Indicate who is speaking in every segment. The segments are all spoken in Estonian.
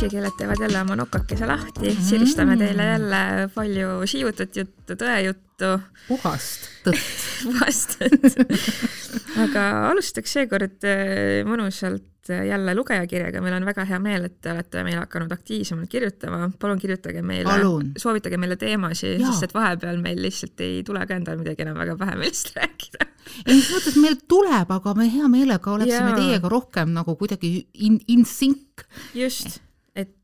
Speaker 1: ussikeeled teevad jälle oma nokakese lahti mm., siristame teile jälle palju siivutut juttu, tõejuttu.
Speaker 2: puhast tõtt
Speaker 1: puhast tõtt aga alustaks seekord äh, mõnusalt jälle lugejakirjaga, meil on väga hea meel, et te olete meile hakanud aktiivsemalt kirjutama, palun kirjutage meile, soovitage meile teemasid, sest et vahepeal meil lihtsalt ei tule ka endal midagi enam väga pähe millest rääkida.
Speaker 2: ei, mis mõttes meil tuleb, aga me hea meelega oleksime ja. teiega rohkem nagu kuidagi in, in sync.
Speaker 1: just,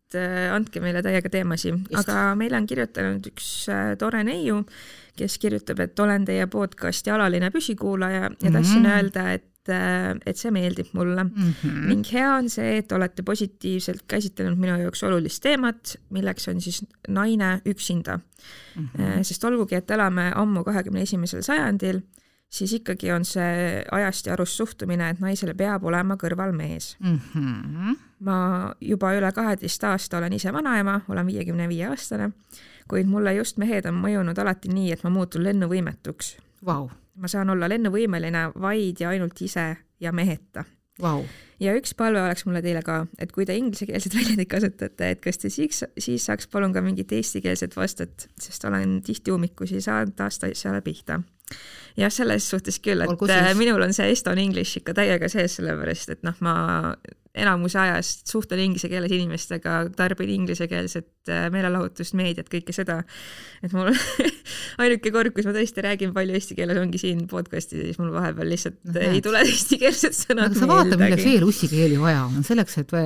Speaker 1: et äh, andke meile täiega teemasid, aga meile on kirjutanud üks äh, tore neiu, kes kirjutab, et olen teie podcasti alaline püsikuulaja ja tahtsin mm -hmm. öelda, et Äh, et see meeldib mulle mm. -hmm. ning hea on see, et olete positiivselt käsitlenud minu jaoks olulist teemat, milleks on siis naine üksinda mm. -hmm. sest olgugi, et elame ammu kahekümne esimesel sajandil, siis ikkagi on see ajast ja arust suhtumine, et naisele peab olema kõrval mees mm. -hmm. ma juba üle kaheteist aasta olen ise vanaema, olen viiekümne viie aastane, kuid mulle just mehed on mõjunud alati nii, et ma muutun lennuvõimetuks
Speaker 2: wow
Speaker 1: ma saan olla lennuvõimeline vaid ja ainult ise ja meheta
Speaker 2: wow..
Speaker 1: ja üks palve oleks mulle teile ka, et kui te inglisekeelset väljendit kasutate, et kas te siis, siis saaks palun ka mingit eestikeelset vastet, sest olen tihti ummikusi saanud aastaasjale pihta. Jah, selles suhtes küll, et Olgu siis. minul on see Eston English ikka täiega sees, sellepärast et noh, ma enamuse ajast suhtlen inglise keeles inimestega, tarbin inglisekeelset äh, meelelahutust, meediat, kõike seda. et mul ainuke kord, kus ma tõesti räägin palju eesti keeles, ongi siin podcast'is ja siis mul vahepeal lihtsalt no, ei tule eestikeelsed sõnad
Speaker 2: meelde. sa vaata, milleks veel ussikeeli vaja on, selleks, et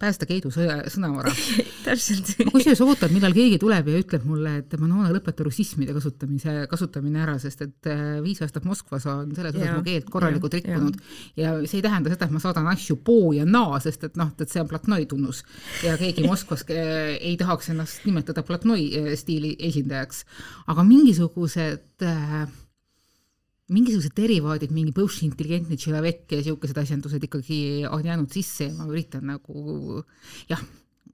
Speaker 2: päästa Keidu sõja, sõnavara
Speaker 1: täpselt
Speaker 2: ma kusjuures ootan, millal keegi tuleb ja ütleb mulle, et Manona, lõpeta russismide kasutamise, kasutamine ära, sest et äh, viis aastat Moskvas on selles osas mu keelt korralikult rikkunud ja. ja see ei tähenda seda, et ma saadan asju poo ja naa, sest et noh, et see on Platnoi tunnus ja keegi Moskvas ei tahaks ennast nimetada Platnoi eh, stiili esindajaks. aga mingisugused äh, mingisugused derivaadid, mingi intelligentne tšilavekk ja niisugused asjandused ikkagi on jäänud sisse ja ma üritan nagu jah,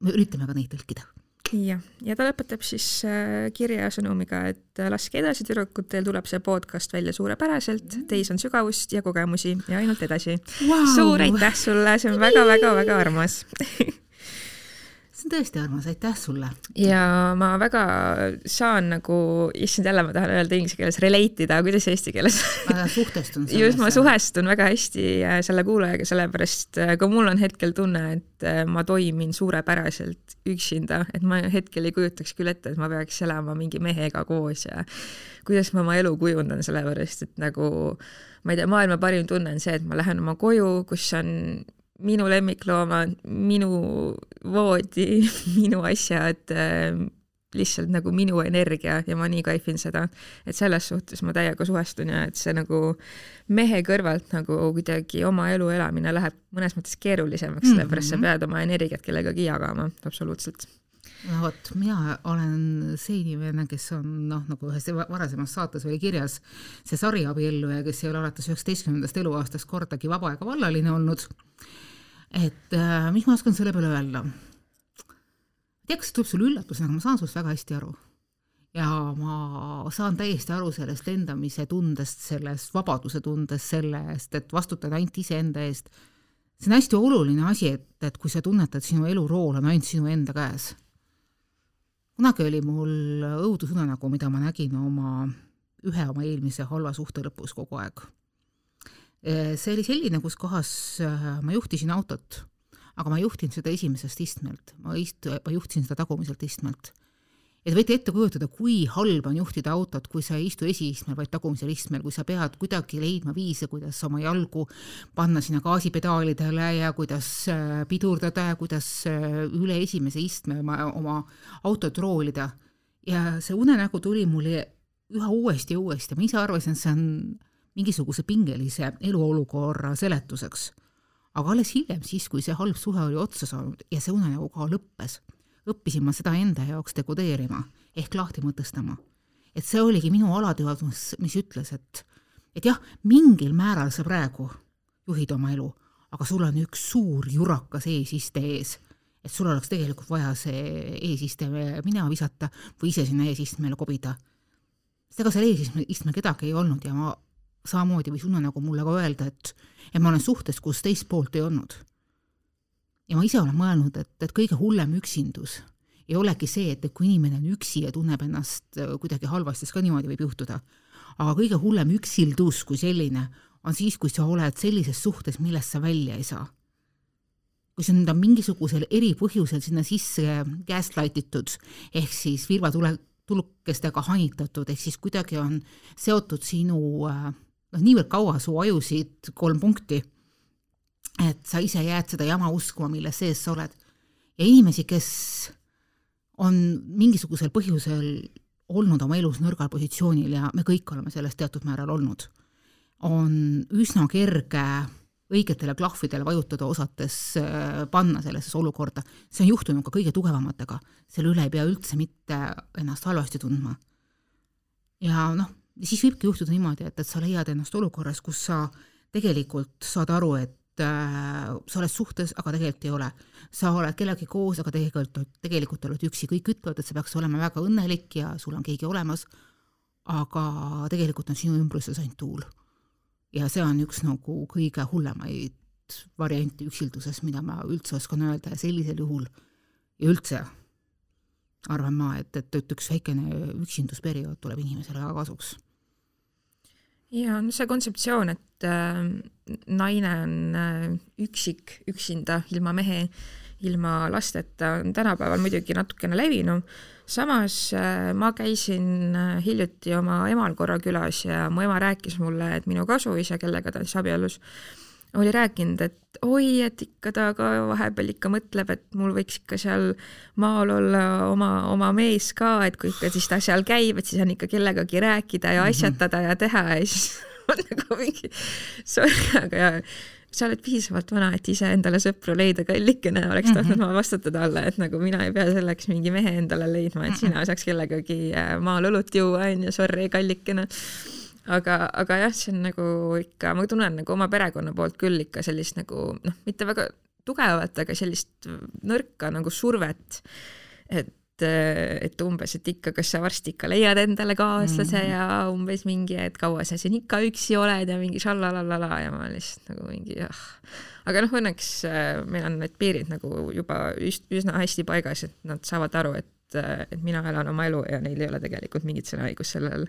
Speaker 2: me üritame ka neid tõlkida
Speaker 1: jah, ja ta lõpetab siis äh, kirja sõnumiga, et äh, laske edasi, tüdrukud, teil tuleb see podcast välja suurepäraselt, teis on sügavust ja kogemusi ja ainult edasi. Wow.. suur aitäh sulle, see on väga-väga-väga armas
Speaker 2: see on tõesti armas, aitäh sulle!
Speaker 1: ja ma väga saan nagu, issand jälle ma tahan öelda inglise keeles relate ida, kuidas eesti keeles
Speaker 2: ma suhtestun
Speaker 1: just, ma suhestun väga hästi äh, selle kuulajaga, sellepärast äh, ka mul on hetkel tunne, et äh, ma toimin suurepäraselt üksinda, et ma hetkel ei kujutaks küll ette, et ma peaks elama mingi mehega koos ja kuidas ma oma elu kujundan, sellepärast et nagu ma ei tea, maailma parim tunne on see, et ma lähen oma koju, kus on minu lemmikloomad, minu voodi, minu asjad äh,, lihtsalt nagu minu energia ja ma nii kaifin seda, et selles suhtes ma täiega suhestun ja et see nagu mehe kõrvalt nagu kuidagi oma elu elamine läheb mõnes mõttes keerulisemaks mm, -hmm. sellepärast sa pead oma energiat kellegagi jagama, absoluutselt
Speaker 2: no vot, mina olen see inimene, kes on noh, nagu ühes varasemas saates oli kirjas, see sariabielluja, kes ei ole alates üheksateistkümnendast eluaastast kordagi vaba ega vallaline olnud. Et äh, mis ma oskan selle peale öelda? ei tea, kas see tuleb sulle üllatusena, aga ma saan sinust väga hästi aru. ja ma saan täiesti aru sellest lendamise tundest, sellest vabaduse tundest, selle eest, et vastutada ainult iseenda eest. see on hästi oluline asi, et, et kui sa tunnetad, sinu elurool on ainult sinu enda käes kunagi oli mul õudusunenägu, mida ma nägin oma, ühe oma eelmise halva suhte lõpus kogu aeg. See oli selline, kus kohas äh, ma juhtisin autot, aga ma ei juhtinud seda esimesest istmelt, ma ist-, ma juhtisin seda tagumiselt istmelt. Et võite ette kujutada, kui halb on juhtida autot, kui sa ei istu esiistmel, vaid tagumisel istmel, kui sa pead kuidagi leidma viise, kuidas oma jalgu panna sinna gaasipedaalidele ja kuidas äh, pidurdada ja kuidas äh, üle esimese istme oma, oma autot roolida. ja see unenägu tuli mulle üha uuesti ja uuesti. Ja ma ise arvasin, et see on mingisuguse pingelise eluolukorra seletuseks. aga alles hiljem, siis kui see halb suhe oli otsa saanud ja see unenägu ka lõppes õppisin ma seda enda jaoks dekodeerima ehk lahti mõtestama. et see oligi minu alateadvus, mis ütles, et, et jah, mingil määral sa praegu juhid oma elu, aga sul on üks suur jurakas eesiste ees, et sul oleks tegelikult vaja see eesiste minema visata või ise sinna eesistmele kobida. sest ega seal eesistmel kedagi ei olnud ja ma samamoodi võis unenägu mulle ka öelda, et, et ma olen suhtes, kus teist poolt ei olnud ja ma ise olen mõelnud, et, et kõige hullem üksindus ei olegi see, et, et kui inimene on üksi ja tunneb ennast äh, kuidagi halvasti, siis ka niimoodi võib juhtuda. aga kõige hullem üksildus kui selline on siis, kui sa oled sellises suhtes, millest sa välja ei saa. kui sind on mingisugusel eripõhjusel sinna sisse gaslight itud ehk siis virvatule, tulukestega hanitatud, ehk siis kuidagi on seotud sinu äh, noh, niivõrd kaua su ajusid kolm punkti, et sa ise jääd seda jama uskuma, mille sees sa oled. ja inimesi, kes on mingisugusel põhjusel olnud oma elus nõrgal positsioonil ja me kõik oleme selles teatud määral olnud, on üsna kerge õigetele klahvidele vajutada osates äh, panna sellesse olukorda. see on juhtunud ka kõige tugevamatega, selle üle ei pea üldse mitte ennast halvasti tundma. ja noh, siis võibki juhtuda niimoodi, et, et sa leiad ennast olukorras, kus sa tegelikult saad aru, et äh, sa oled suhtes, aga tegelikult ei ole. sa oled kellegagi koos, aga tegelikult, tegelikult oled üksi, kõik ütlevad, et sa peaks olema väga õnnelik ja sul on keegi olemas, aga tegelikult on sinu ümbruses ainult tuul. ja see on üks nagu kõige hullemaid variante üksilduses, mida ma üldse oskan öelda ja sellisel juhul ja üldse arvan ma, et, et, et üks väikene üksindusperiood tuleb inimesele väga kasuks
Speaker 1: ja no see kontseptsioon, et äh, naine on äh, üksik, üksinda, ilma mehe, ilma lasteta, on tänapäeval muidugi natukene levinum. samas äh, ma käisin äh, hiljuti oma emal korra külas ja mu ema rääkis mulle, et minu kasuisa, kellega ta siis abiellus, oli rääkinud, et oi, et ikka ta ka vahepeal ikka mõtleb, et mul võiks ikka seal maal olla oma, oma mees ka, et kui ikka siis ta seal käib, et siis on ikka kellegagi rääkida ja mhm. asjatada ja teha ja siis on nagu mingi sorry, aga sa oled piisavalt vana, et iseendale sõpru leida, kallikene, oleks tahtnud ma vastata talle, et nagu mina ei pea selleks mingi mehe endale leidma, et sina saaks kellegagi äh, maal õlut juua, onju, sorry, kallikene aga, aga jah, see on nagu ikka, ma tunnen nagu oma perekonna poolt küll ikka sellist nagu noh, mitte väga tugevat, aga sellist nõrka nagu survet, et et umbes, et ikka, kas sa varsti ikka leiad endale kaaslase mm -hmm. ja umbes mingi, et kaua sa siin ikka üksi oled ja mingi šallalalala ja ma lihtsalt nagu mingi jah. aga noh, õnneks äh, meil on need piirid nagu juba üsna hästi paigas, et nad saavad aru, et et, et mina elan oma elu ja neil ei ole tegelikult mingit sõnaõigust sellel,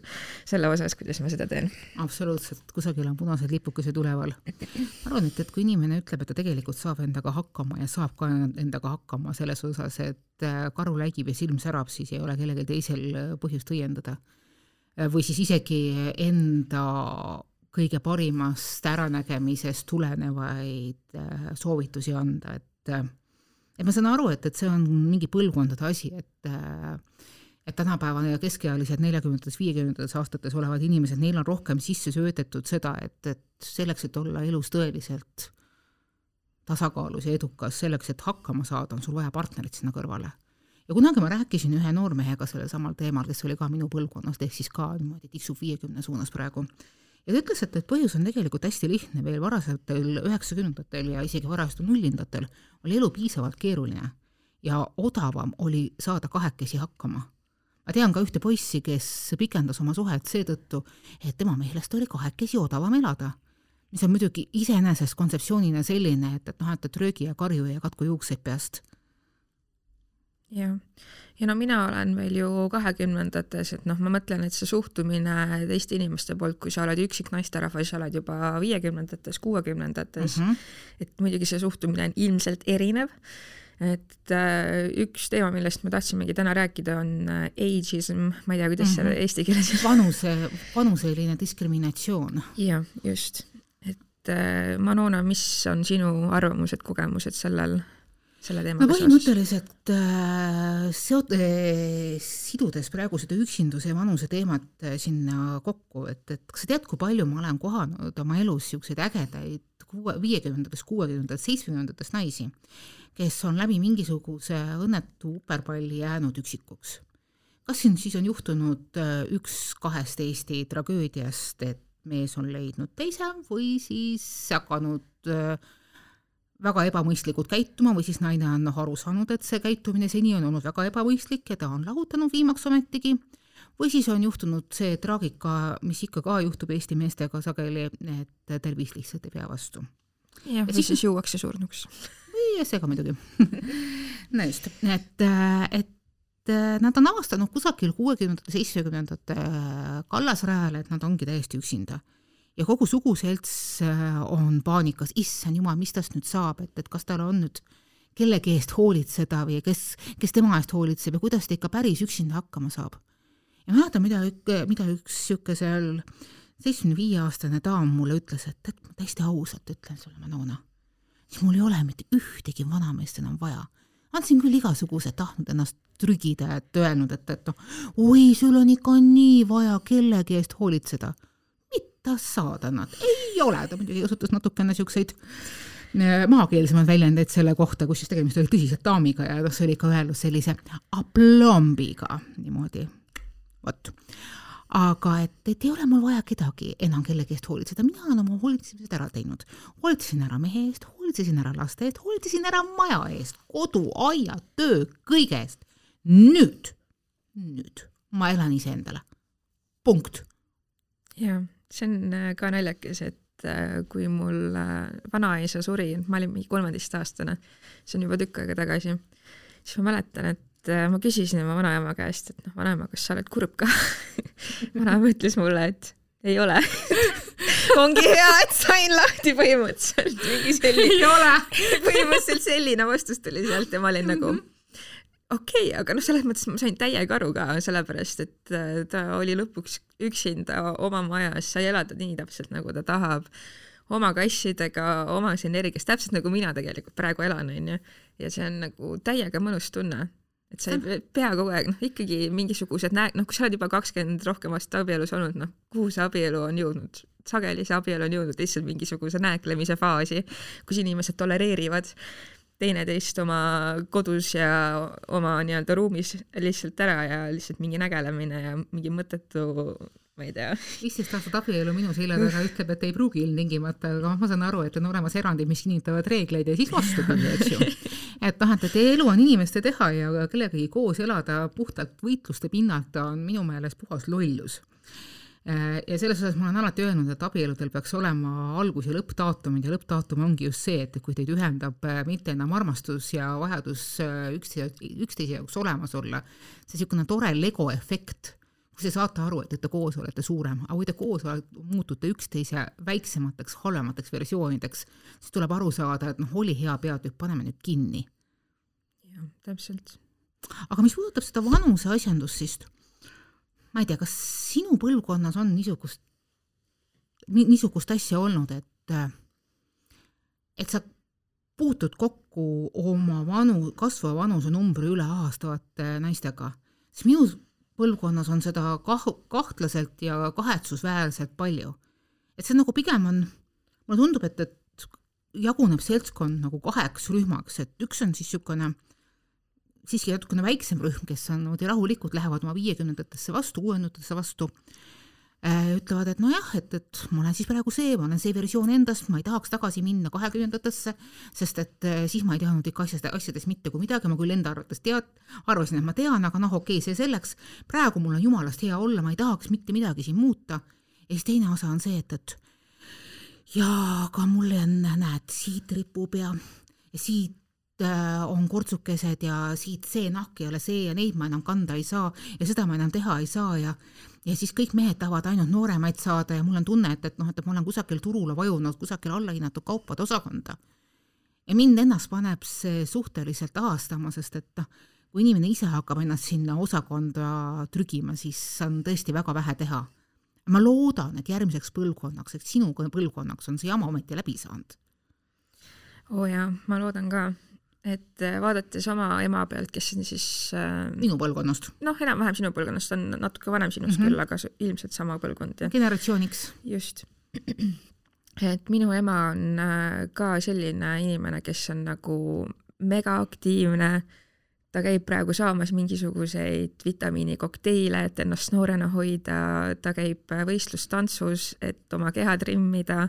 Speaker 1: selle osas, kuidas ma seda teen.
Speaker 2: absoluutselt, kusagil on punased lipukesed üleval. ma arvan, et, et kui inimene ütleb, et ta tegelikult saab endaga hakkama ja saab ka endaga hakkama selles osas, et äh, karu läigib ja silm särab, siis ei ole kellelgi teisel äh, põhjust õiendada. Äh, või siis isegi enda kõige parimast äranägemisest tulenevaid soovitusi anda, et et ma saan aru, et, et see on mingi põlvkondade asi, et et tänapäeva keskealised neljakümnendates, viiekümnendates aastates olevad inimesed, neil on rohkem sisse söödetud seda, et, et selleks, et olla elus tõeliselt tasakaalus ja edukas, selleks, et hakkama saada, on sul vaja partnerit sinna kõrvale. ja kunagi ma rääkisin ühe noormehega sellel samal teemal, kes oli ka minu põlvkonnast, ehk siis ka niimoodi tiksub viiekümne suunas praegu, ja ta ütles, et, et põhjus on tegelikult hästi lihtne, veel varasematel üheksakümnendatel ja isegi varasematel nullindatel oli elu piisavalt keeruline ja odavam oli saada kahekesi hakkama. ma tean ka ühte poissi, kes pikendas oma suhet seetõttu, et tema meelest oli kahekesi odavam elada. mis on muidugi iseenesest kontseptsioonina selline, et, et noh, et, et röögi ja karju ja katku juukseid peast.
Speaker 1: Jah ja no mina olen veel ju kahekümnendates, et noh, ma mõtlen, et see suhtumine teiste inimeste poolt, kui sa oled üksik naisterahvas, sa oled juba viiekümnendates, kuuekümnendates mm, -hmm. et muidugi see suhtumine on ilmselt erinev et äh, üks teema, millest me tahtsimegi täna rääkida, on äh, ageism, ma ei tea, kuidas mm -hmm. see eesti keeles
Speaker 2: vanuse, vanuseline diskriminatsioon.
Speaker 1: jah, just. et äh, Manona, mis on sinu arvamused, kogemused sellel selle teemaga
Speaker 2: no põhimõtteliselt äh, seot- äh,, sidudes praegu seda üksinduse ja vanuse teemat äh, sinna kokku, et, et kas sa tead, kui palju ma olen kohanud oma elus niisuguseid ägedaid kuue, viiekümnendatest, kuuekümnendatest, seitsmekümnendatest naisi, kes on läbi mingisuguse õnnetu uperpalli jäänud üksikuks. kas siin siis on juhtunud äh, üks kahest Eesti tragöödiast, et mees on leidnud teise või siis hakanud äh, väga ebamõistlikult käituma või siis naine on noh aru saanud, et see käitumine seni on olnud väga ebamõistlik ja ta on lahutanud viimaks ometigi, või siis on juhtunud see traagika, mis ikka ka juhtub Eesti meestega sageli, et tervis lihtsalt ei pea vastu.
Speaker 1: jah, või siis juuakse surnuks.
Speaker 2: või see ka muidugi no just, et, et nad on avastanud kusagil kuuekümnendate, seitsmekümnendate kallasrajal, et nad ongi täiesti üksinda. Ja kogu suguselts on paanikas, issand jumal, mis tast nüüd saab, et, et kas tal on nüüd kellegi eest hoolitseda või kes, kes tema eest hoolitseb ja kuidas ta ikka päris üksinda hakkama saab. ja mäletan, mida, mida üks niisugune seal seitsmekümne viie aastane daam mulle ütles, et, et ma täiesti ausalt ütlen sulle, Manona, siis mul ei ole mitte ühtegi vanameest enam vaja. andsin küll igasugused, tahtnud ennast trügida, et öelnud, et, et noh, oi, sul on ikka nii vaja kellegi eest hoolitseda. Mida saadanat, ei ole, ta muidugi kasutas natukene niisuguseid äh, maakeelsemaid väljendeid selle kohta, kusjuures tegemist oli tõsiselt daamiga ja noh, see oli ikka öeldud sellise aplombiga niimoodi, vot aga et, et ei ole mul vaja kedagi enam kellegi eest hoolitseda, mina olen oma hoolitsemised ära teinud. hoolitsesin ära mehe eest, hoolitsesin ära laste eest, hoolitsesin ära maja eest, kodu, aia, töö, kõige eest. nüüd, nüüd ma elan iseendale. punkt.
Speaker 1: jah, see on äh, ka naljakas, et äh, kui mul äh, vanaisa suri, ma olin mingi kolmeteistaastane, see on juba tükk aega tagasi, siis ma mäletan, et ma küsisin oma vanaema käest, et noh, vanaema, kas sa oled kurb ka? Vanaema ütles mulle, et ei ole. Ongi hea, et sain lahti põhimõtteliselt. Mingi selline.
Speaker 2: ei ole.
Speaker 1: põhimõtteliselt selline vastus tuli sealt ja ma olin nagu okei okay,, aga noh, selles mõttes ma sain täiega aru ka, sellepärast et äh, ta oli lõpuks üksinda oma majas, sai elada nii täpselt, nagu ta tahab, oma kassidega, omas energias, täpselt nagu mina tegelikult praegu elan, onju. ja see on nagu täiega mõnus tunne et sa ei pea kogu aeg, noh ikkagi mingisugused näe-, noh, kui sa oled juba kakskümmend rohkem aastat abielus olnud, noh, kuhu see abielu on jõudnud? sageli see abielu on jõudnud lihtsalt mingisuguse nääklemise faasi, kus inimesed tolereerivad teineteist oma kodus ja oma nii-öelda ruumis lihtsalt ära ja lihtsalt mingi nägelemine ja mingi mõttetu ma ei tea.
Speaker 2: viisteist aastat abielu minu selja taga ütleb, et ei pruugi ilmtingimata, aga ma saan aru, et on olemas erandid, mis kinnitavad reegleid ja siis vastupidi, eks ju. et noh, et, et elu on inimeste teha ja kellegagi koos elada puhtalt võitluste pinnalt on minu meelest puhas lollus ja selles osas ma olen alati öelnud, et abieludel peaks olema algus- ja lõppdaatumid ja lõppdaatum ongi just see, et kui teid ühendab äh, mitte enam armastus ja vajadus äh, üksteise, üksteise jaoks olemas olla, see niisugune tore Lego efekt kui te saate aru, et, et te koos olete suurem, aga kui te koos olete, muutute üksteise väiksemateks, halvemateks versioonideks, siis tuleb aru saada, et noh, oli hea peatükk, paneme nüüd kinni.
Speaker 1: jah, täpselt.
Speaker 2: aga mis puudutab seda vanuse asjandust, siis ma ei tea, kas sinu põlvkonnas on niisugust, niisugust asja olnud, et, et sa puutud kokku oma vanu, kasvava vanusenumbri üle ahastavate naistega, siis minu põlvkonnas on seda kah-, kahtlaselt ja kahetsusväärselt palju. et see nagu pigem on, mulle tundub, et, et jaguneb seltskond nagu kaheks rühmaks, et üks on siis niisugune siiski natukene väiksem rühm, kes on niimoodi rahulikult, lähevad oma viiekümnendatesse vastu, kuuekümnendatesse vastu Äh, ütlevad, et nojah, et, et ma olen siis praegu see, ma olen see versioon endast, ma ei tahaks tagasi minna kahekümnendatesse, sest et äh, siis ma ei teadnud ikka asjast, asjadest mitte kui midagi, ma küll enda arvates tead, arvasin, et ma tean, aga noh, okei okay,, see selleks, praegu mul on jumalast hea olla, ma ei tahaks mitte midagi siin muuta. ja siis teine osa on see, et, et jaa, aga mul on, näed, siit ripub ja, siit on kortsukesed ja siit see nahk ei ole see ja neid ma enam kanda ei saa ja seda ma enam teha ei saa ja ja siis kõik mehed tahavad ainult nooremaid saada ja mul on tunne, et, et noh, et ma olen kusagil turule vajunud, kusagil allahinnatud kaupade osakonda. ja mind ennast paneb see suhteliselt ahastama, sest et noh, kui inimene ise hakkab ennast sinna osakonda trügima, siis on tõesti väga vähe teha. ma loodan, et järgmiseks põlvkonnaks, ehk sinu põlvkonnaks on see jama ometi läbi saanud.
Speaker 1: oo oh jaa, ma loodan ka et äh, vaadates oma ema pealt, kes on siis
Speaker 2: äh, minu põlvkonnast.
Speaker 1: noh, enam-vähem sinu põlvkonnast, on natuke vanem sinust mm -hmm. küll, aga ilmselt sama põlvkond.
Speaker 2: generatsiooniks.
Speaker 1: just. et minu ema on äh, ka selline inimene, kes on nagu megaaktiivne, ta käib praegu saamas mingisuguseid vitamiinikokteile, et ennast noorena hoida, ta käib võistlustantsus, et oma keha trimmida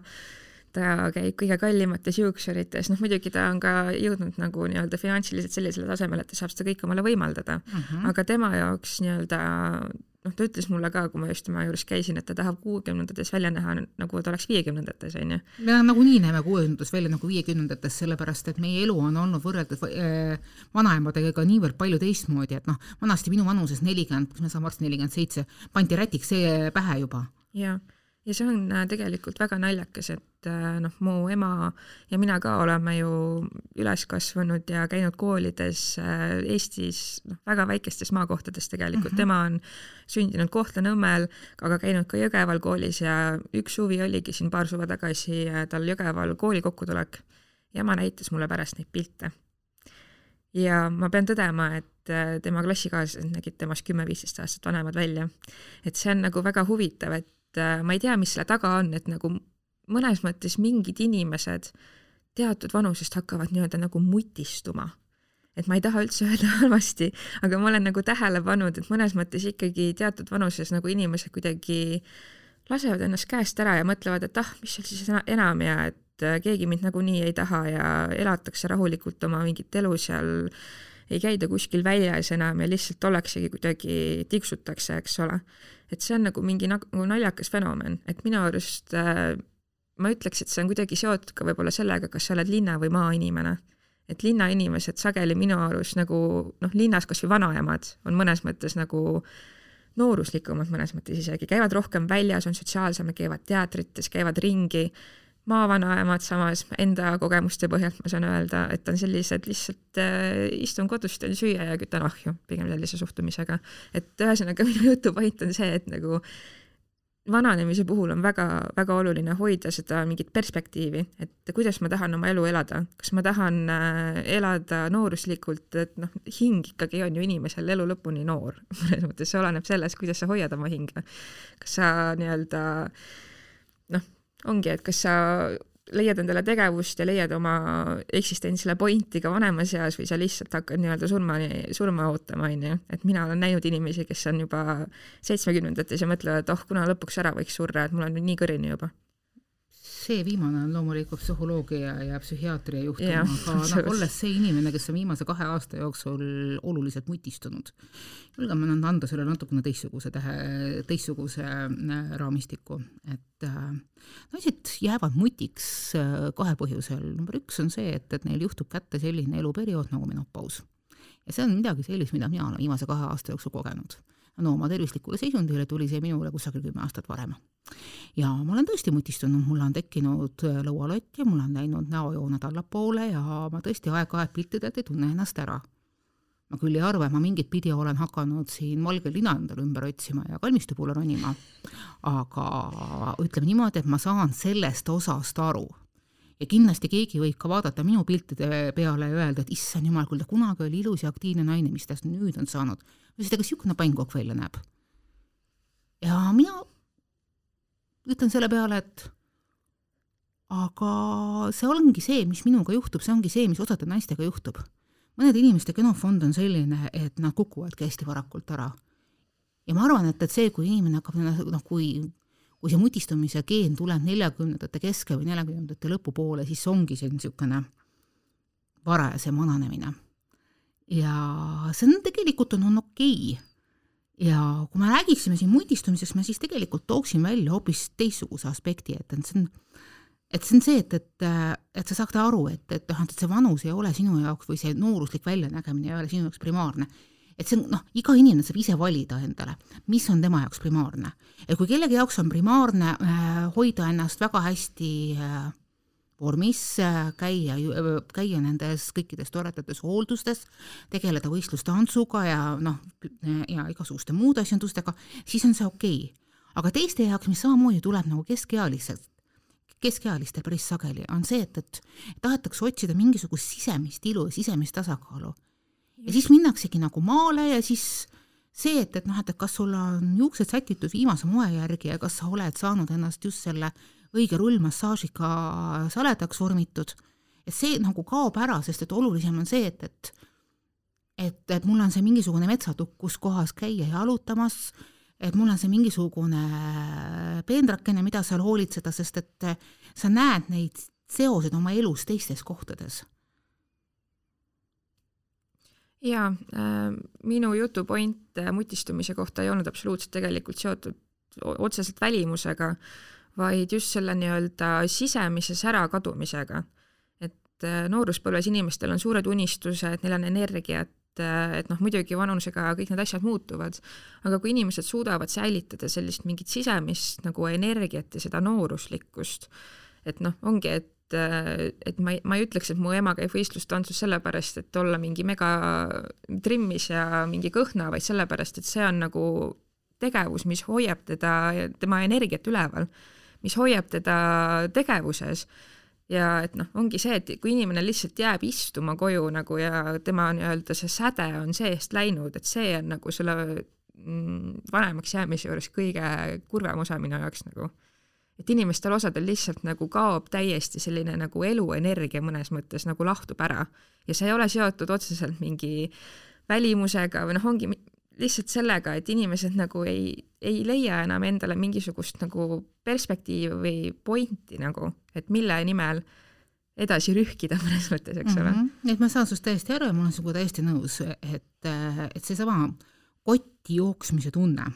Speaker 1: ta käib kõige kallimates juuksurites, noh muidugi ta on ka jõudnud nagu nii-öelda finantsiliselt sellisele tasemele, et ta saab seda kõike omale võimaldada mm, -hmm. aga tema jaoks nii-öelda noh, ta ütles mulle ka, kui ma just tema juures käisin, et ta tahab kuuekümnendates välja näha nagu ta oleks viiekümnendates, onju.
Speaker 2: me nagunii näeme kuuekümnendates välja nagu viiekümnendates, sellepärast et meie elu on olnud võrreldes äh, vanaemadega niivõrd palju teistmoodi, et noh, vanasti minu vanuses nelikümmend, kas ma saan varsti nelikümmend seitse, pandi rätiks see pähe juba.
Speaker 1: jaa ja see on äh, tegelikult väga naljakas, et äh, noh, mu ema ja mina ka oleme ju üles kasvanud ja käinud koolides äh, Eestis noh, väga väikestes maakohtades tegelikult mm, -hmm. tema on sündinud Kohtla-Nõmmel, aga käinud ka Jõgeval koolis ja üks suvi oligi siin paar suve tagasi tal Jõgeval kooli kokkutulek ja ema näitas mulle pärast neid pilte. ja ma pean tõdema, et tema klassikaaslased nägid temast kümme-viisteist aastat vanemad välja. et see on nagu väga huvitav, et äh, ma ei tea, mis selle taga on, et nagu mõnes mõttes mingid inimesed teatud vanusest hakkavad nii-öelda nagu mutistuma. et ma ei taha üldse öelda halvasti, aga ma olen nagu tähele pannud, et mõnes mõttes ikkagi teatud vanuses nagu inimesed kuidagi lasevad ennast käest ära ja mõtlevad, et ah, mis seal siis enam ja et äh, keegi mind nagunii ei taha ja elatakse rahulikult oma mingit elu seal, ei käida kuskil väljas enam ja lihtsalt ollaksegi kuidagi, tiksutakse, eks ole et see on nagu mingi nagu naljakas fenomen, et minu arust äh, ma ütleks, et see on kuidagi seotud ka võib-olla sellega, kas sa oled linna- või maainimene. et linnainimesed sageli minu arust nagu noh, linnas kas või vanaemad on mõnes mõttes nagu nooruslikumad mõnes mõttes isegi, käivad rohkem väljas, on sotsiaalsemad, käivad teatrites, käivad ringi maavanaemad samas enda kogemuste põhjalt ma saan öelda, et on sellised lihtsalt äh, istun kodus, teen süüa ja kütan ahju, pigem sellise suhtumisega. et ühesõnaga minu jutu point on see, et nagu vananemise puhul on väga-väga oluline hoida seda mingit perspektiivi, et kuidas ma tahan oma elu elada, kas ma tahan äh, elada nooruslikult, et noh, hing ikkagi on ju inimesel elu lõpuni noor, mõnes mõttes see oleneb sellest, kuidas sa hoiad oma hinge. kas sa nii-öelda noh, ongi, et kas sa leiad endale tegevust ja leiad oma eksistentsile pointi ka vanemas eas või sa lihtsalt hakkad nii-öelda surmani, surma ootama, onju. et mina olen näinud inimesi, kes on juba seitsmekümnendates ja mõtlevad, oh, kuna lõpuks ära võiks surra, et mul on nüüd nii kõrini juba
Speaker 2: see viimane on loomulikult psühholoogia ja psühhiaatria juhtum, aga noh, olles see inimene, kes on viimase kahe aasta jooksul oluliselt mutistunud, julgen ma anda sellele natukene teistsuguse tähe, teistsuguse äh, raamistiku, et äh, naised jäävad mutiks äh, kahel põhjusel. number üks on see, et, et neil juhtub kätte selline eluperiood nagu menopaus. ja see on midagi sellist, mida mina olen viimase kahe aasta jooksul kogenud no oma tervislikule seisundile tuli see minule kusagil kümme aastat varem. ja ma olen tõesti mutistunud, mul on tekkinud äh, lõualott ja mul on läinud näojooned allapoole ja ma tõesti aeg-ajalt piltidelt ei tunne ennast ära. ma küll ei arva, et ma mingit pidi olen hakanud siin valge lina endale ümber otsima ja kalmistu poole ronima, aga ütleme niimoodi, et ma saan sellest osast aru ja kindlasti keegi võib ka vaadata minu piltide peale ja öelda, et issand jumal, kuule kunagi oli ilus ja aktiivne naine, mis tast nüüd on saanud küsisin, aga niisugune pannkokk välja näeb. ja mina ütlen selle peale, et aga see ongi see, mis minuga juhtub, see ongi see, mis osade naistega juhtub. mõnede inimeste genofond on selline, et nad kukuvadki hästi varakult ära. ja ma arvan, et, et see, kui inimene hakkab, noh, kui, kui see mutistumise geen tuleb neljakümnendate keske või neljakümnendate lõpupoole, siis ongi see niisugune varajasem vananemine ja see on tegelikult on, on okei okay. ja kui me räägiksime siin multistumisest, ma siis tegelikult tooksin välja hoopis teistsuguse aspekti, et, et see on, et see on see, et, et, et sa saad aru, et, et noh, et see vanus ei ole sinu jaoks või see nooruslik väljanägemine ei ole sinu jaoks primaarne. Et see on noh, iga inimene saab ise valida endale, mis on tema jaoks primaarne. et kui kellegi jaoks on primaarne äh, hoida ennast väga hästi äh, vormis, käia, käia nendes kõikides toredates hooldustes, tegeleda võistlustantsuga ja noh, ja igasuguste muude asjandustega, siis on see okei okay.. aga teiste jaoks, mis samamoodi tuleb nagu keskealised, keskealistel päris sageli, on see, et, et tahetakse otsida mingisugust sisemist ilu ja sisemist tasakaalu. Ja siis minnaksegi nagu maale ja siis see, et, et noh, et, et kas sul on juuksed sätitud viimase moe järgi ja kas sa oled saanud ennast just selle õige rullmassaažiga saledaks vormitud, et see nagu kaob ära, sest et olulisem on see, et, et et, et mul on see mingisugune metsatukk, kus kohas käia jalutamas, et mul on see mingisugune peendrakene, mida seal hoolitseda, sest et sa näed neid seoseid oma elus teistes kohtades
Speaker 1: jaa äh,, minu jutu point mutistumise kohta ei olnud absoluutselt tegelikult seotud otseselt välimusega, vaid just selle nii-öelda sisemise särakadumisega. et äh, nooruspõlves inimestel on suured unistused, neil on energiat, äh, et noh, muidugi vanusega kõik need asjad muutuvad, aga kui inimesed suudavad säilitada sellist mingit sisemist nagu energiat ja seda nooruslikkust, et noh, ongi, et et ma ei, ma ei ütleks, et mu ema käib võistlustantsus sellepärast, et olla mingi mega trimmis ja mingi kõhna, vaid sellepärast, et see on nagu tegevus, mis hoiab teda, tema energiat üleval, mis hoiab teda tegevuses ja et noh, ongi see, et kui inimene lihtsalt jääb istuma koju nagu ja tema nii-öelda see säde on seest läinud, et see on nagu selle mm, vanemaks jäämise juures kõige kurvem osa minu jaoks nagu. Et inimestel osadel lihtsalt nagu kaob täiesti selline nagu eluenergia mõnes mõttes nagu lahtub ära ja see ei ole seotud otseselt mingi välimusega või noh, ongi lihtsalt sellega, et inimesed nagu ei, ei leia enam endale mingisugust nagu perspektiivi või pointi nagu, et mille nimel edasi rühkida mõnes mõttes, eks ole mm.
Speaker 2: -hmm. et ma saan sinust täiesti aru ja ma olen sinuga täiesti nõus, et, et seesama kotti jooksmise tunne,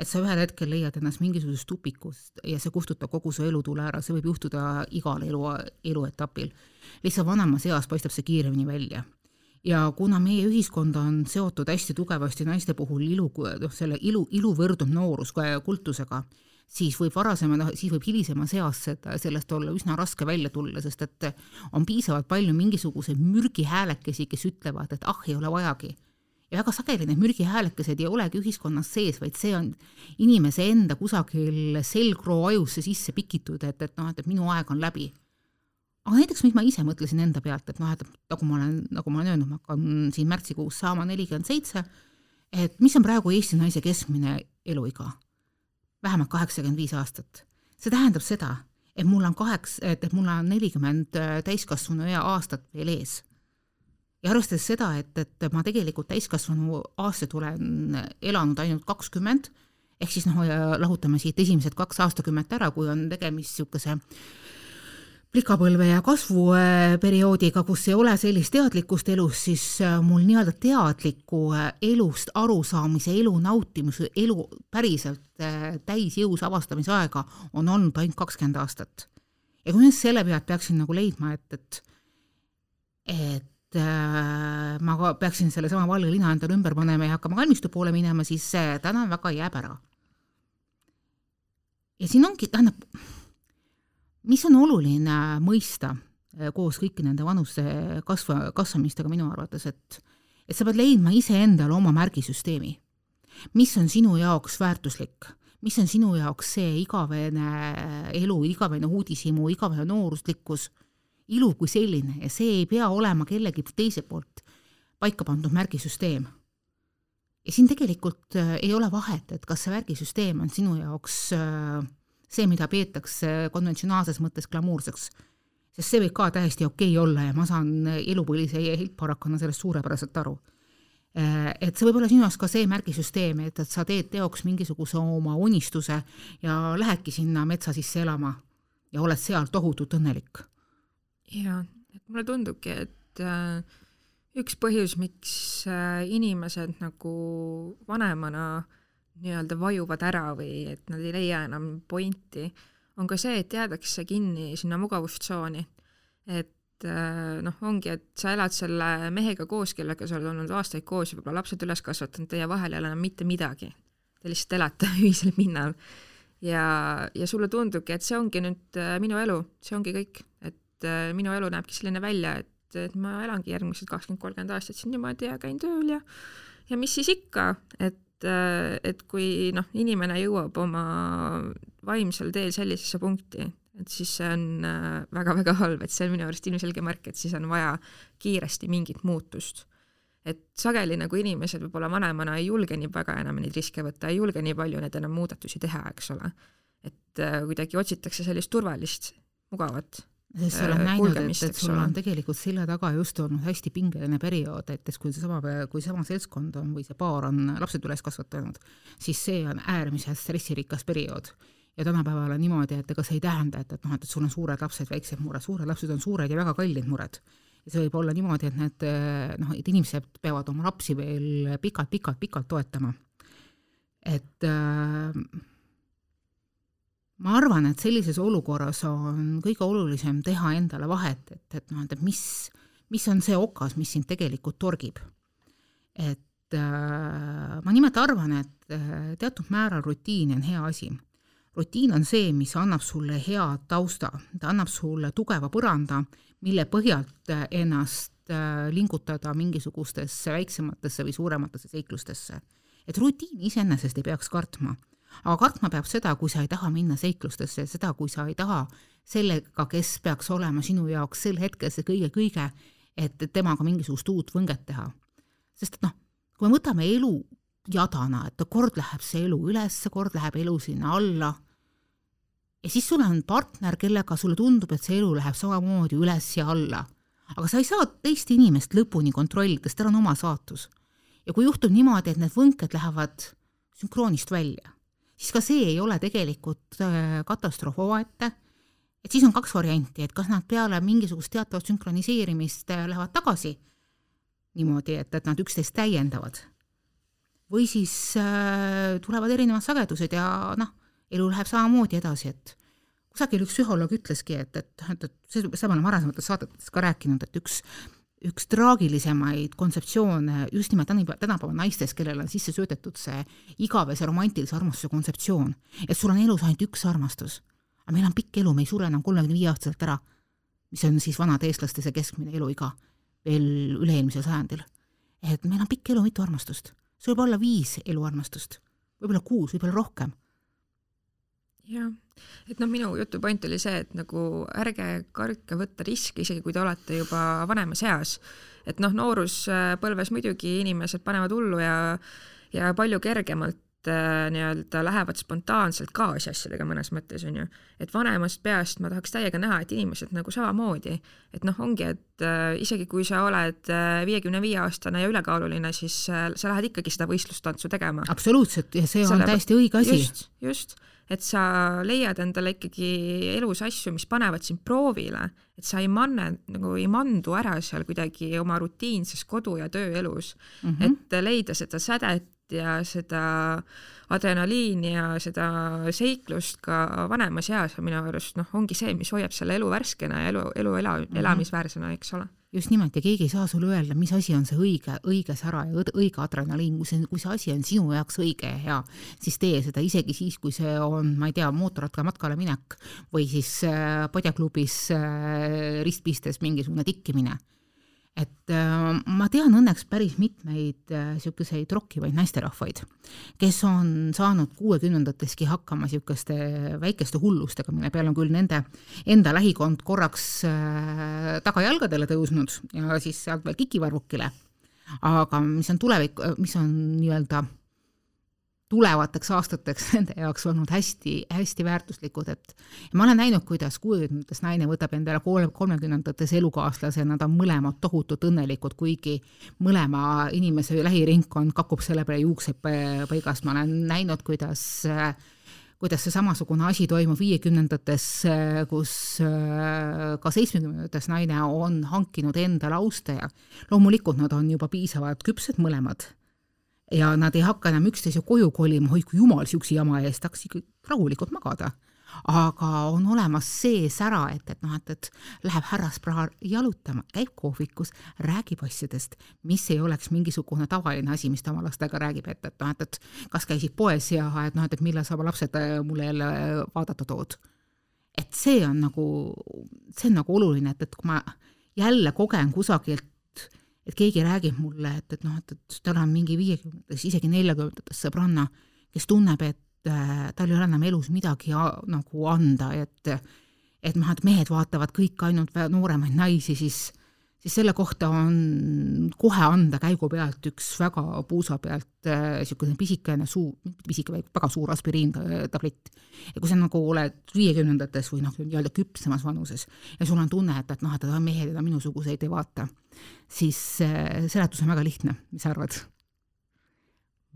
Speaker 2: et sa ühel hetkel leiad ennast mingisugusest tupikust ja see kustutab kogu su elutule ära, see võib juhtuda igal elu, eluetapil. lihtsalt vanemas eas paistab see kiiremini välja ja kuna meie ühiskond on seotud hästi tugevasti naiste puhul ilu, noh, selle ilu, ilu võrdub noorus kultusega, siis võib varasema, noh, siis võib hilisemas eas seda, sellest olla üsna raske välja tulla, sest et on piisavalt palju mingisuguseid mürgihäälekesi, kes ütlevad, et ah, ei ole vajagi. Ja väga sageli need mürgihäälekesed ei olegi ühiskonnas sees, vaid see on inimese enda kusagil selgroo ajusse sisse pikitud, et, et noh, et, minu aeg on läbi aga näiteks, mis ma ise mõtlesin enda pealt, et noh, et nagu ma olen, nagu ma olen öelnud, ma hakkan siin märtsikuus saama nelikümmend seitse, et mis on praegu Eesti naise keskmine eluiga? vähemalt kaheksakümmend viis aastat. see tähendab seda, et mul on kaheks, et, mul on nelikümmend täiskasvanu ea aastat veel ees. Ja arvestades seda, et, et ma tegelikult täiskasvanu aastaid olen elanud ainult kakskümmend, ehk siis noh, lahutame siit esimesed kaks aastakümmet ära, kui on tegemist niisuguse plikapõlve ja kasvuperioodiga, kus ei ole sellist teadlikkust elus, siis äh, mul nii-öelda teadliku äh, elust arusaamise, elu nautimise, elu päriselt äh, täisjõus avastamise aega on olnud ainult kakskümmend aastat. ja kui nüüd selle pealt peaksin nagu leidma, et, et et äh, ma peaksin sellesama valge lina endale ümber panema ja hakkama kalmistu poole minema, siis see täna väga jääb ära. ja siin ongi, tähendab mis on oluline mõista eh, koos kõiki nende vanuste kasva, kasvamistega minu arvates, et et sa pead leidma iseendale oma märgisüsteemi. mis on sinu jaoks väärtuslik, mis on sinu jaoks see igavene elu, igavene uudishimu, igavene nooruslikkus, ilu kui selline ja see ei pea olema kellegi teise poolt paika pandud märgisüsteem. ja siin tegelikult eh, ei ole vahet, et kas see märgisüsteem on sinu jaoks äh, see, mida peetakse konventsionaalses mõttes glamuurseks. sest see võib ka täiesti okei okay olla ja ma saan elupõlise hilparakana sellest suurepäraselt aru. Äh, et see võib olla sinu jaoks ka see märgisüsteem, et, et sa teed teoks mingisuguse oma unistuse ja lähedki sinna metsa sisse elama ja oled seal tohutult õnnelik.
Speaker 1: Jaa, et mulle tundubki, et äh, üks põhjus, miks äh, inimesed nagu vanemana nii-öelda vajuvad ära või et nad ei leia enam pointi, on ka see, et jäädakse kinni sinna mugavustsooni. et äh, noh, ongi, et sa elad selle mehega koos, kellega sa oled olnud aastaid koos ja võib-olla lapsed üles kasvatanud, teie vahel ei ole enam mitte midagi. Te lihtsalt elate ühisel pinnal. ja, ja sulle tundubki, et see ongi nüüd äh, minu elu, see ongi kõik, et äh, minu elu näebki selline välja, et, et ma elangi järgmised kakskümmend, kolmkümmend aastat siin niimoodi ja käin tööl ja ja mis siis ikka, et et, et kui noh, inimene jõuab oma vaimsel teel sellisesse punkti, et siis see on väga-väga äh, halb, et see on minu arust ilmselge märk, et siis on vaja kiiresti mingit muutust. et sageli nagu inimesed võib-olla vanemana ei julge nii väga enam neid riske võtta, ei julge nii palju neid enam muudatusi teha, eks ole. et äh, kuidagi otsitakse sellist turvalist, mugavat
Speaker 2: sest sa oled äh, näinud, et, et sul on tegelikult selja taga just olnud hästi pingeline periood, et kui seesama, kui sama seltskond on või see paar on lapsed üles kasvatanud, siis see on äärmiselt stressirikas periood. ja tänapäeval on niimoodi, et ega see ei tähenda, et, et noh, et sul on suured lapsed, väiksed mured, suured lapsed on suured ja väga kallid mured. ja see võib olla niimoodi, et need noh, et inimesed peavad oma lapsi veel pikalt-pikalt-pikalt toetama. et äh, ma arvan, et sellises olukorras on kõige olulisem teha endale vahet, et, et noh, et mis, mis on see okas, mis sind tegelikult torgib. et äh, ma nimelt arvan, et äh, teatud määral rutiin on hea asi. rutiin on see, mis annab sulle hea tausta, ta annab sulle tugeva põranda, mille põhjalt ennast äh, lingutada mingisugustesse väiksematesse või suurematesse seiklustesse. et rutiini iseenesest ei peaks kartma aga kartma peab seda, kui sa ei taha minna seiklustesse, seda, kui sa ei taha sellega, kes peaks olema sinu jaoks sel hetkel see kõige-kõige, et temaga mingisugust uut võnget teha. sest et noh, kui me võtame elu jadana, et kord läheb see elu üles, kord läheb elu sinna alla, ja siis sul on partner, kellega sulle tundub, et see elu läheb samamoodi üles ja alla. aga sa ei saa teist inimest lõpuni kontrollida, sest tal on oma saatus. ja kui juhtub niimoodi, et need võnked lähevad sünkroonist välja siis ka see ei ole tegelikult äh, katastroof omaette. et siis on kaks varianti, et kas nad peale mingisugust teatavat sünkroniseerimist äh, lähevad tagasi niimoodi, et, et nad üksteist täiendavad. või siis äh, tulevad erinevad sagedused ja noh, elu läheb samamoodi edasi, et kusagil üks psühholoog ütleski, et, et, et, et seda ma olen varasemates saadetes ka rääkinud, et üks üks traagilisemaid kontseptsioone just nimelt tänapäeva naistes, kellele on sisse söödetud see igavese romantilise armastuse kontseptsioon, et sul on elus ainult üks armastus. aga meil on pikk elu, me ei sure enam kolmekümne viie aastaselt ära, mis on siis vanade eestlaste see keskmine eluiga veel üle-eelmisel sajandil. et meil on pikk elu, mitu armastust. see võib olla viis eluarmastust, võib-olla kuus, võib-olla rohkem
Speaker 1: jah, et noh, minu jutu point oli see, et nagu ärge kartke võtta riske, isegi kui te olete juba vanemas eas. et noh, nooruspõlves muidugi inimesed panevad hullu ja, ja palju kergemalt äh, nii-öelda lähevad spontaanselt kaasa asjadega mõnes mõttes onju, et vanemast peast ma tahaks täiega näha, et inimesed nagu samamoodi, et noh, ongi, et äh, isegi kui sa oled äh, viiekümne viie aastane ja ülekaaluline, siis äh, sa lähed ikkagi seda võistlustantsu tegema.
Speaker 2: absoluutselt ja see on Selle, täiesti õige asi.
Speaker 1: just, just et sa leiad endale ikkagi elus asju, mis panevad sind proovile, et sa ei manne, nagu ei mandu ära seal kuidagi oma rutiinses kodu- ja tööelus mm, -hmm. et leida seda sädet ja seda adrenaliini ja seda seiklust ka vanemas eas ja minu arust noh, ongi see, mis hoiab selle elu värskena ja elu, elu ela, mhm. elamisväärsena, eks ole.
Speaker 2: Just nimelt ja keegi ei saa sulle öelda, mis asi on see õige, õige sära ja õige adrenaliin, kui see, kui see asi on sinu jaoks õige ja hea, siis tee seda isegi siis, kui see on, ma ei tea, mootorrattamatkale minek või siis äh, padjaklubis äh, ristpistes mingisugune tikkimine et äh, ma tean õnneks päris mitmeid niisuguseid äh, rokkivaid naisterahvaid, kes on saanud kuuekümnendateski hakkama niisuguste väikeste hullustega, mille peale on küll nende enda lähikond korraks äh, tagajalgadele tõusnud ja siis sealt veel kikivarvukile. aga mis on tulevik, mis on nii-öelda tulevateks aastateks nende jaoks olnud hästi-hästi väärtuslikud, et ma olen näinud, kuidas kuuekümnendates naine võtab endale kolm, kolmekümnendates elukaaslase, nad on mõlemad tohutult õnnelikud, kuigi mõlema inimese lähiringkond kakub selle peale juukseid paigas, ma olen näinud, kuidas kuidas see samasugune asi toimub viiekümnendates, kus ka seitsmekümnendates naine on hankinud endale austaja. loomulikult nad on juba piisavalt küpsed mõlemad ja nad ei hakka enam üksteise koju kolima, oi kui jumal siukse jama eest, tahaks ikka rahulikult magada. aga on olemas see sära, et, et noh, et, et läheb härraspraar jalutama, käib kohvikus, räägib asjadest, mis ei oleks mingisugune tavaline asi, mis ta oma lastega räägib, et, et noh, et, et kas käisid poes ja et noh, et, et millal sa oma lapsed äh, mulle jälle vaadata tood. et see on nagu, see on nagu oluline, et, et kui ma jälle kogen kusagilt et keegi räägib mulle, et, et noh, et, et tal on mingi viiekümnendates, isegi neljakümnendates sõbranna, kes tunneb, et äh, tal ei ole enam elus midagi a, nagu anda, et et noh, et mehed vaatavad kõik ainult nooremaid naisi, siis siis selle kohta on kohe anda käigu pealt üks väga puusa pealt niisugune äh, pisikene suu, mitte pisike, vaid väga suur aspiriintablett. ja kui sa nagu oled viiekümnendates või noh, nii-öelda küpsemas vanuses ja sul on tunne, et, et noh, et mehed enam minusuguseid ei vaata, siis äh, seletus on väga lihtne, mis sa arvad?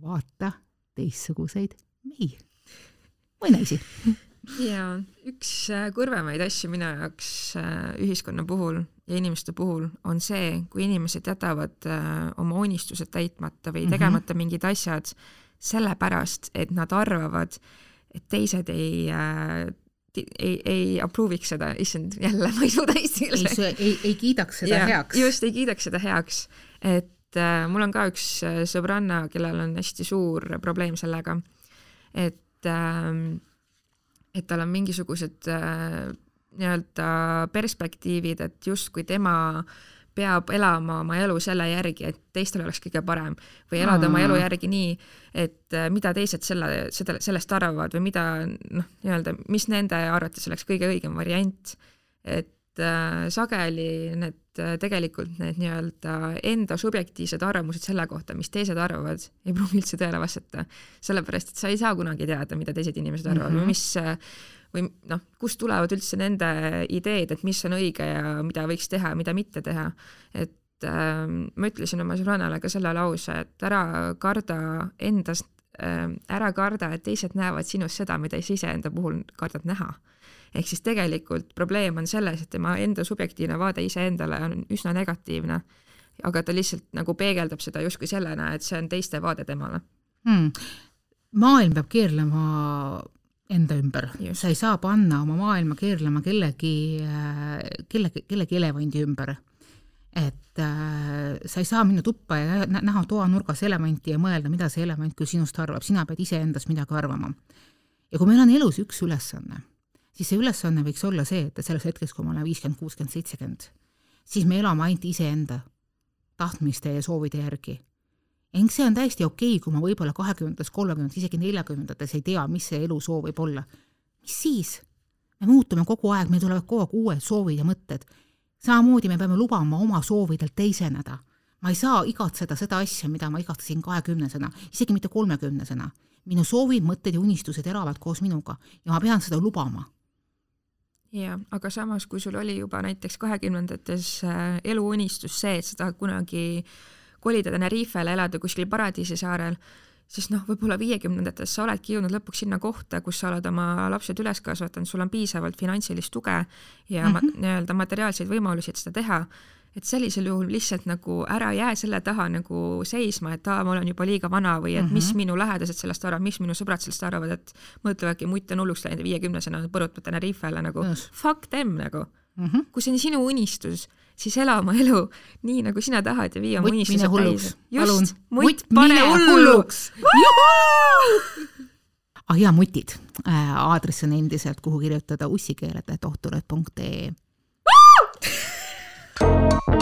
Speaker 2: vaata teistsuguseid mehi või naisi.
Speaker 1: ja üks äh, kurvemaid asju minu jaoks äh, ühiskonna puhul ja inimeste puhul on see, kui inimesed jätavad äh, oma unistused täitmata või mhm. tegemata mm -hmm. mingid asjad sellepärast, et nad arvavad, et teised ei ei, ei approve'iks seda, issand, jälle ma ei suuda eesti keeles.
Speaker 2: ei, ei, ei kiidaks seda ja, heaks.
Speaker 1: just, ei kiidaks seda heaks, et äh, mul on ka üks äh, sõbranna, kellel on hästi suur probleem sellega, et äh, et tal on mingisugused äh, nii-öelda perspektiivid, et justkui tema peab elama oma elu selle järgi, et teistel oleks kõige parem või elada oma elu järgi nii, et äh, mida teised selle, seda, sellest arvavad või mida noh, nii-öelda, mis nende arvates oleks kõige õigem variant. et äh, sageli need äh, tegelikult need nii-öelda enda subjektiivsed arvamused selle kohta, mis teised arvavad, ei pruugi üldse tõele vastata. sellepärast, et sa ei saa kunagi teada, mida teised inimesed arvavad mm -hmm. või mis äh, või noh, kust tulevad üldse nende ideed, et mis on õige ja mida võiks teha ja mida mitte teha. et äh, ma ütlesin oma sõbrannale ka selle lause, et ära karda endast äh,, ära karda, et teised näevad sinus seda, mida sa iseenda puhul kardad näha. Ehk siis tegelikult probleem on selles, et tema enda subjektiivne vaade iseendale on üsna negatiivne, aga ta lihtsalt nagu peegeldab seda justkui sellena, et see on teiste vaade temale.
Speaker 2: Hmm. Maailm peab keerlema enda ümber, sa ei saa panna oma maailma keerlema kellegi, kellegi, kellegi elevandi ümber. et äh, sa ei saa minna tuppa ja näha toanurgas elevanti ja mõelda, mida see elevant küll sinust arvab, sina pead iseendast midagi arvama. ja kui meil on elus üks ülesanne, siis see ülesanne võiks olla see, et selleks hetkeks, kui ma olen viiskümmend, kuuskümmend, seitsekümmend, siis me elame ainult iseenda tahtmiste ja soovide järgi ning see on täiesti okei okay,, kui ma võib-olla kahekümnendates, kolmekümnendates, isegi neljakümnendates ei tea, mis see elusoov võib olla. mis siis? me muutume kogu aeg, meil tulevad kogu aeg uued soovid ja mõtted. samamoodi me peame lubama oma soovidel teiseneda. ma ei saa igatseda seda asja, mida ma igatsesin kahekümnesena, isegi mitte kolmekümnesena. minu soovid, mõtted ja unistused elavad koos minuga ja ma pean seda lubama
Speaker 1: jaa, aga samas, kui sul oli juba näiteks kahekümnendates äh, eluunistus see, et sa tahad kunagi kolida Tenerifele, elada kuskil paradiisisaarel, siis noh, võib-olla viiekümnendates sa oledki jõudnud lõpuks sinna kohta, kus sa oled oma lapsed üles kasvatanud, sul on piisavalt finantsilist tuge ja mm -hmm. nii-öelda materiaalseid võimalusi, et seda teha, et sellisel juhul lihtsalt nagu ära jää selle taha nagu seisma, et aa, ma olen juba liiga vana või et mm -hmm. mis minu lähedased sellest arvavad, mis minu sõbrad sellest arvavad, et mõtlevadki, mutt on hulluks läinud viiekümnesena, põrutab Tenerifele nagu yes. fuck them nagu mm. -hmm. kui see on sinu unistus siis ela oma elu nii, nagu sina tahad ja vii oma unistused täis. just, mutt, pane hulluks!
Speaker 2: ah jaa, mutid äh,. aadress on endiselt, kuhu kirjutada Música